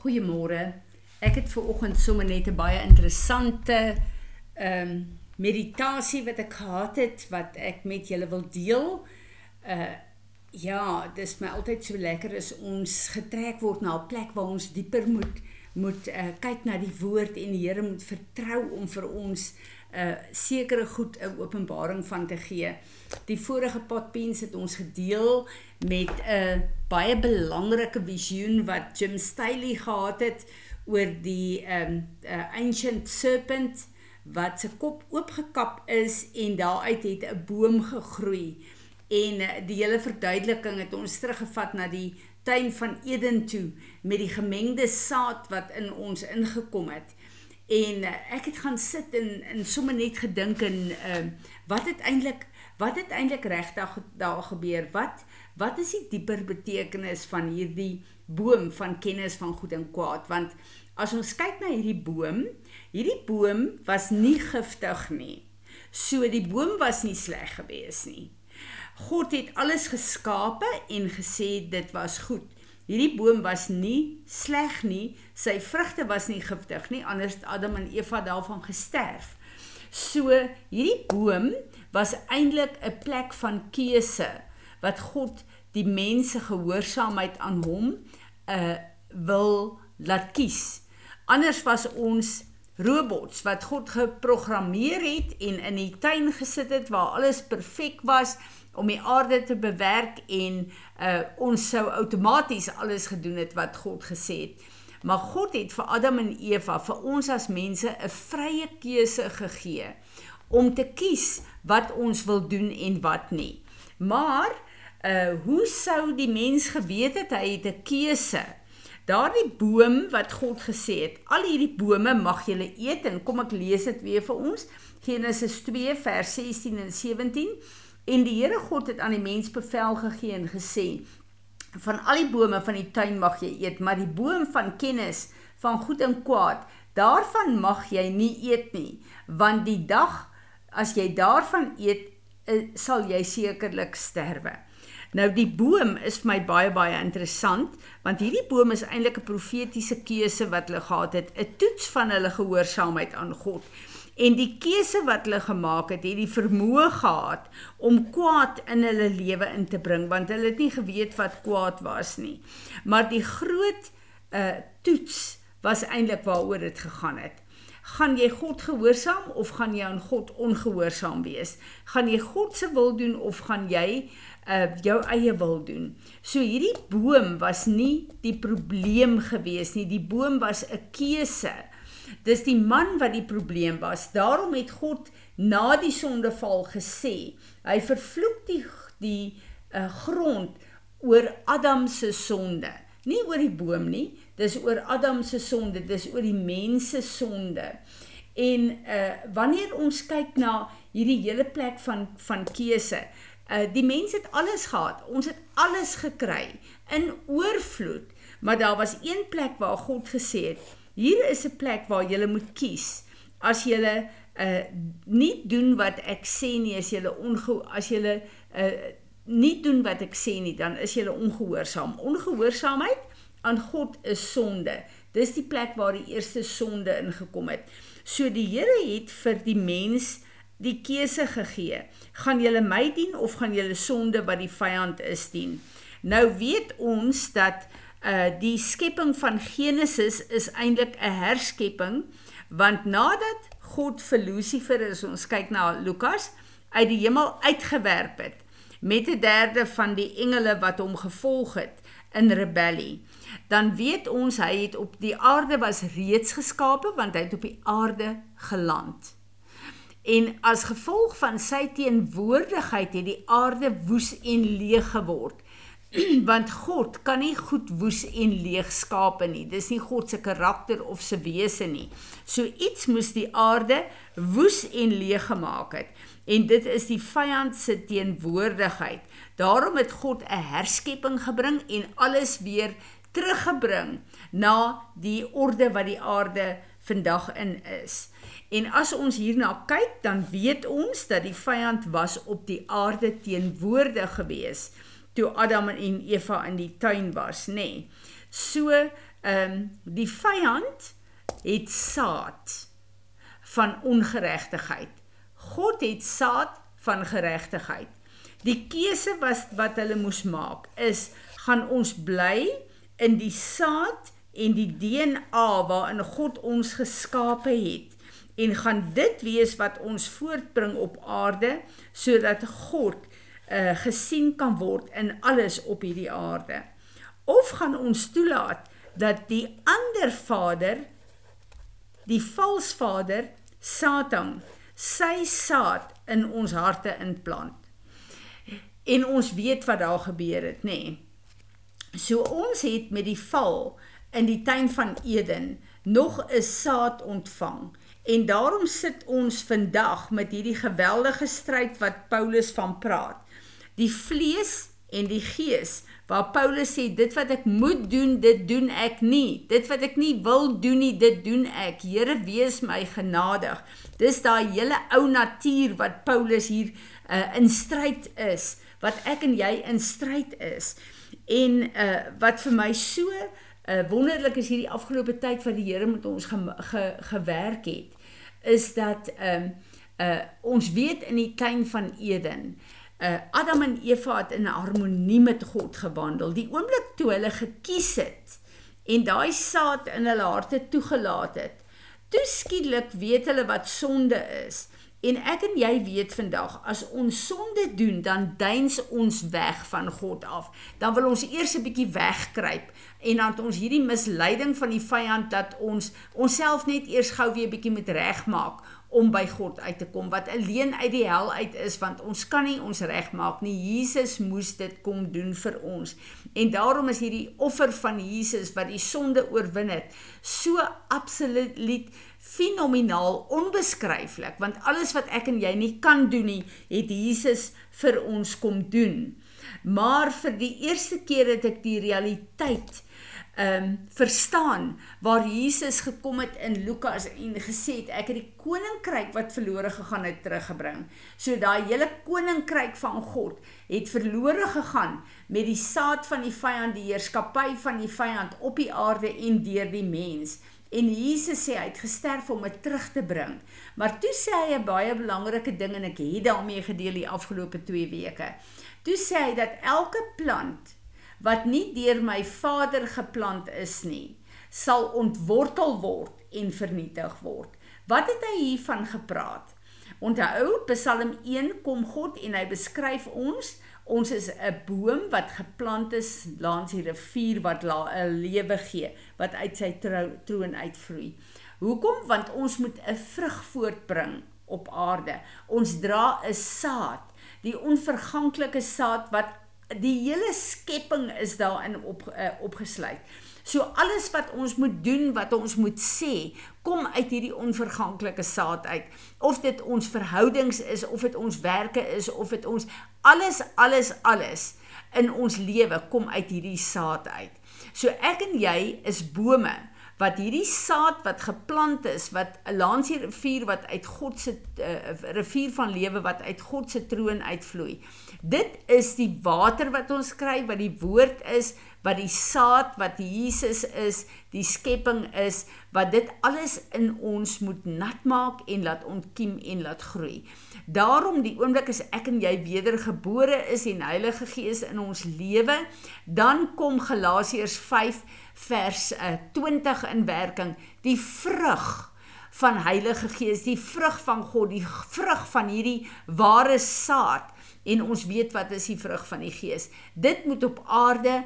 Goeiemôre. Ek het ver oggend sommer net 'n baie interessante ehm um, meditasie wat ek gehad het wat ek met julle wil deel. Uh ja, dis my altyd so lekker is ons getrek word na 'n plek waar ons dieper moet moet uh, kyk na die woord en die Here moet vertrou om vir ons uh, sekere goed 'n openbaring van te gee. Die vorige potpens het ons gedeel met 'n uh, baie belangrike visioen wat Jim Staley gehad het oor die um uh, ancient serpent wat se kop oopgekap is en daaruit het 'n boom gegroei en uh, die hele verduideliking het ons teruggevat na die tuin van Eden toe met die gemengde saad wat in ons ingekom het en uh, ek het gaan sit en en sommer net gedink en uh, wat het eintlik wat het eintlik regtig daar gebeur? Wat wat is die dieper betekenis van hierdie boom van kennis van goed en kwaad? Want as ons kyk na hierdie boom hierdie boom was nie giftig nie. So die boom was nie sleg gewees nie. God het alles geskape en gesê dit was goed Hierdie boom was nie sleg nie. Sy vrugte was nie giftig nie, anders het Adam en Eva daarvan gesterf. So hierdie boom was eintlik 'n plek van keuse wat God die mense gehoorsaamheid aan hom uh wil laat kies. Anders was ons robots wat God geprogrammeer het en in die tuin gesit het waar alles perfek was om die aarde te bewerk en uh ons sou outomaties alles gedoen het wat God gesê het. Maar God het vir Adam en Eva, vir ons as mense 'n vrye keuse gegee om te kies wat ons wil doen en wat nie. Maar uh hoe sou die mens geweet het hy het 'n keuse? Daardie boom wat God gesê het, al hierdie bome mag julle eet en kom ek lees dit weer vir ons. Genesis 2 vers 16 en 17. En die Here God het aan die mens bevel gegee en gesê: Van al die bome van die tuin mag jy eet, maar die boom van kennis van goed en kwaad, daarvan mag jy nie eet nie, want die dag as jy daarvan eet, eh, sal jy sekerlik sterwe. Nou die boom is vir my baie baie interessant want hierdie boom is eintlik 'n profetiese keuse wat hulle gehad het, 'n toets van hulle gehoorsaamheid aan God en die keuse wat hulle gemaak het, het die vermoë gehad om kwaad in hulle lewe in te bring want hulle het nie geweet wat kwaad was nie. Maar die groot uh toets was eintlik waaroor dit gegaan het. Gaan jy God gehoorsaam of gaan jy aan God ongehoorsaam wees? Gaan jy God se wil doen of gaan jy uh jou eie wil doen? So hierdie boom was nie die probleem gewees nie. Die boom was 'n keuse Dis die man wat die probleem was. Daarom het God na die sondeval gesê, hy vervloek die die uh, grond oor Adam se sonde. Nie oor die boom nie, dis oor Adam se sonde, dis oor die mens se sonde. En uh wanneer ons kyk na hierdie hele plek van van keuse, uh die mens het alles gehad. Ons het alles gekry in oorvloed, maar daar was een plek waar God gesê het, Hier is 'n plek waar jy moet kies. As jy uh nie doen wat ek sê nie, as jy onge as jy uh nie doen wat ek sê nie, dan is jy ongehoorsaam. Ongehoorsaamheid aan God is sonde. Dis die plek waar die eerste sonde ingekom het. So die Here het vir die mens die keuse gegee. Gaan jy my dien of gaan jy sonde wat die vyand is dien? Nou weet ons dat uh die skepping van Genesis is eintlik 'n herskepping want nadat God vir Lucifer as ons kyk na Lukas uit die hemel uitgewerp het met 'n derde van die engele wat hom gevolg het in rebellie dan weet ons hy het op die aarde was reeds geskape want hy het op die aarde geland. En as gevolg van sy teenwoordigheid het die aarde woes en leeg geword want God kan nie goed woes en leeg skape nie. Dis nie God se karakter of se wese nie. So iets moes die aarde woes en leeg gemaak het. En dit is die vyand se teenwoordigheid. Daarom het God 'n herskepping gebring en alles weer teruggebring na die orde wat die aarde vandag in is. En as ons hierna kyk, dan weet ons dat die vyand was op die aarde teenwoordig geweest toe Adam en Eva in die tuin was, nê. Nee. So ehm um, die vyand het saad van ongeregtigheid. God het saad van geregtigheid. Die keuse was wat hulle moes maak is gaan ons bly in die saad en die DNA waarin God ons geskape het en gaan dit wees wat ons voortbring op aarde sodat God uh, gesien kan word in alles op hierdie aarde. Of gaan ons toelaat dat die ander vader die vals vader Satan sy saad in ons harte inplant. En ons weet wat daar gebeur het nê. Nee. so ons het met die val in die tuin van Eden nog 'n saad ontvang. En daarom sit ons vandag met hierdie geweldige stryd wat Paulus van praat die vlees en die gees waar Paulus sê dit wat ek moet doen dit doen ek nie. Dit wat ek nie wil doen nie dit doen ek. Here wees my genadig. Dis daai hele ou natuur wat Paulus hier uh, in stryd is wat ek en jy in stryd is. En uh, wat vir my so uh, wonderlik is hierdie afgelope tyd wat die Here met ons ge, ge, gewerk het is dat um, uh, ons weet in die tuin van Eden uh, Adam en Eva het in harmonie met God gewandel. Die oomblik toe hulle gekies het en daai saad in hulle harte toegelaat het, toe skielik weet hulle wat sonde is. En ek en jy weet vandag as ons sonde doen, dan duins ons weg van God af. Dan wil ons eers 'n bietjie wegkruip en dan ons hierdie misleiding van die vyand dat ons onsself net eers gou weer 'n bietjie moet regmaak om by God uit te kom wat alleen uit die hel uit is want ons kan nie ons regmaak nie. Jesus moes dit kom doen vir ons. En daarom is hierdie offer van Jesus wat die sonde oorwin het, so absoluut fenomenaal, onbeskryflik, want alles wat ek en jy nie kan doen nie, het Jesus vir ons kom doen. Maar vir die eerste keer het ek die realiteit ehm um, verstaan waar Jesus gekom het in Lukas en gesê het ek het die koninkryk wat verlore gegaan het teruggebring. So daai hele koninkryk van God het verlore gegaan met die saad van die vyand, die heerskappy van die vyand op die aarde en deur die mens. En Jesus sê hy het gesterf om dit terug te bring. Maar toe sê hy 'n baie belangrike ding en ek het daarmee gedeel die afgelope 2 weke. Toe sê hy dat elke plant wat nie deur my Vader geplant is nie, sal ontwortel word en vernietig word. Wat het hy hiervan gepraat? Onthou, Psalm 1 kom God en hy beskryf ons, ons is 'n boom wat geplant is langs die rivier wat 'n lewe gee, wat uit sy troon uitvloei. Hoekom? Want ons moet 'n vrug voortbring op aarde. Ons dra 'n saad, die onverganklike saad wat die hele skepping is daarin op uh, opgesluit. So alles wat ons moet doen, wat ons moet sê, kom uit hierdie onverganklike saad uit. Of dit ons verhoudings is, of dit ons werke is, of dit ons alles alles alles in ons lewe kom uit hierdie saad uit. So ek en jy is bome wat hierdie saad wat geplant is wat 'n lansie rivier wat uit God se uh, rivier van lewe wat uit God se troon uitvloei. Dit is die water wat ons kry wat die woord is, wat die saad wat Jesus is, die skepping is, wat dit alles in ons moet nat maak en laat ontkiem en laat groei. Daarom die oomblik as ek en jy wedergebore is en Heilige Gees in ons lewe, dan kom Galasiërs 5 vers uh, eh, 20 in werking, die vrug van Heilige Gees, die vrug van God, die vrug van hierdie ware saad en ons weet wat is die vrug van die gees. Dit moet op aarde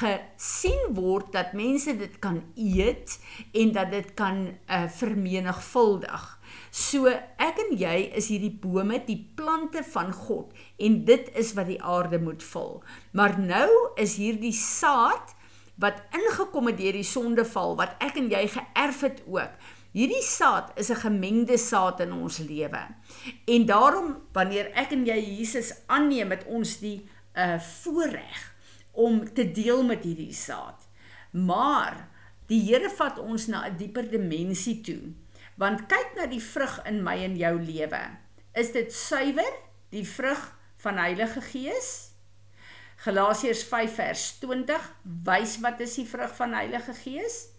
gesien word dat mense dit kan eet en dat dit kan uh, vermenigvuldig. So ek en jy is hierdie bome, die plante van God en dit is wat die aarde moet vul. Maar nou is hierdie saad wat ingekom het deur die sondeval wat ek en jy geërf het ook Hierdie saad is 'n gemengde saad in ons lewe. En daarom wanneer ek en jy Jesus aanneem met ons die uh voorreg om te deel met hierdie saad. Maar die Here vat ons na 'n dieper dimensie toe. Want kyk na die vrug in my en jou lewe. Is dit suiwer, die vrug van Heilige Gees? Galasiërs 5 vers 20 wys wat is die vrug van Heilige Gees?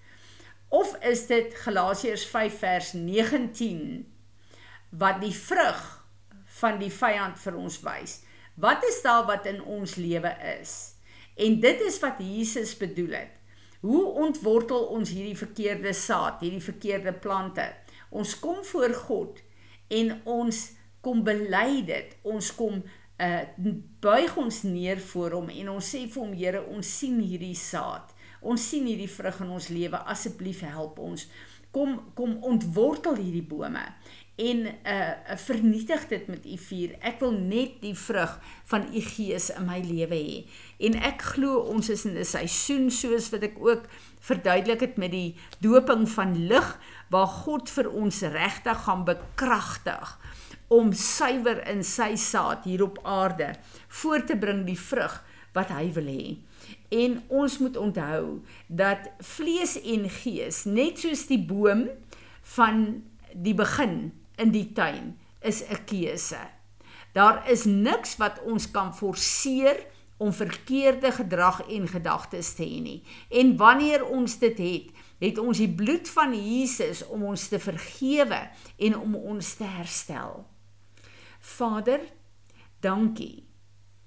Of is dit Galasiërs 5 vers 19 wat die vrug van die vyand vir ons wys? Wat is daar wat in ons lewe is? En dit is wat Jesus bedoel het. Hoe ontwortel ons hierdie verkeerde saad, hierdie verkeerde plante? Ons kom voor God en ons kom bely dit. Ons kom uh buig ons neer voor hom en ons sê vir hom Here, ons sien hierdie saad. Ons sien hierdie vrug in ons lewe. Asseblief help ons. Kom kom ontwortel hierdie bome en uh vernietig dit met u vuur. Ek wil net die vrug van u gees in my lewe hê. En ek glo ons is in 'n seisoen soos wat ek ook verduidelik het met die doping van lig waar God vir ons regtig gaan bekragtig om suiwer in sy saad hier op aarde voor te bring die vrug wat hy wil hê. En ons moet onthou dat vlees en gees net soos die boom van die begin in die tuin is 'n keuse. Daar is niks wat ons kan forceer om verkeerde gedrag en gedagtes te hê nie. En wanneer ons dit het, het ons die bloed van Jesus om ons te vergewe en om ons te herstel. Vader, dankie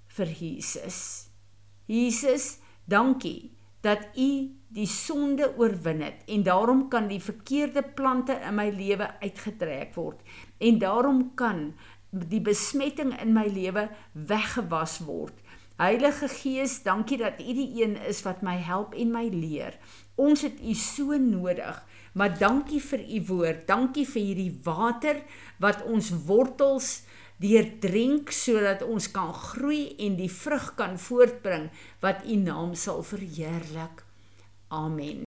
vir Jesus. Jesus, dankie dat U die sonde oorwin het en daarom kan die verkeerde plante in my lewe uitgetrek word en daarom kan die besmetting in my lewe weggewas word. Heilige Gees, dankie dat U die een is wat my help en my leer. Ons het U so nodig, maar dankie vir U woord. Dankie vir hierdie water wat ons wortels deurdrink sodat ons kan groei en die vrug kan voortbring wat U naam sal verheerlik. Amen.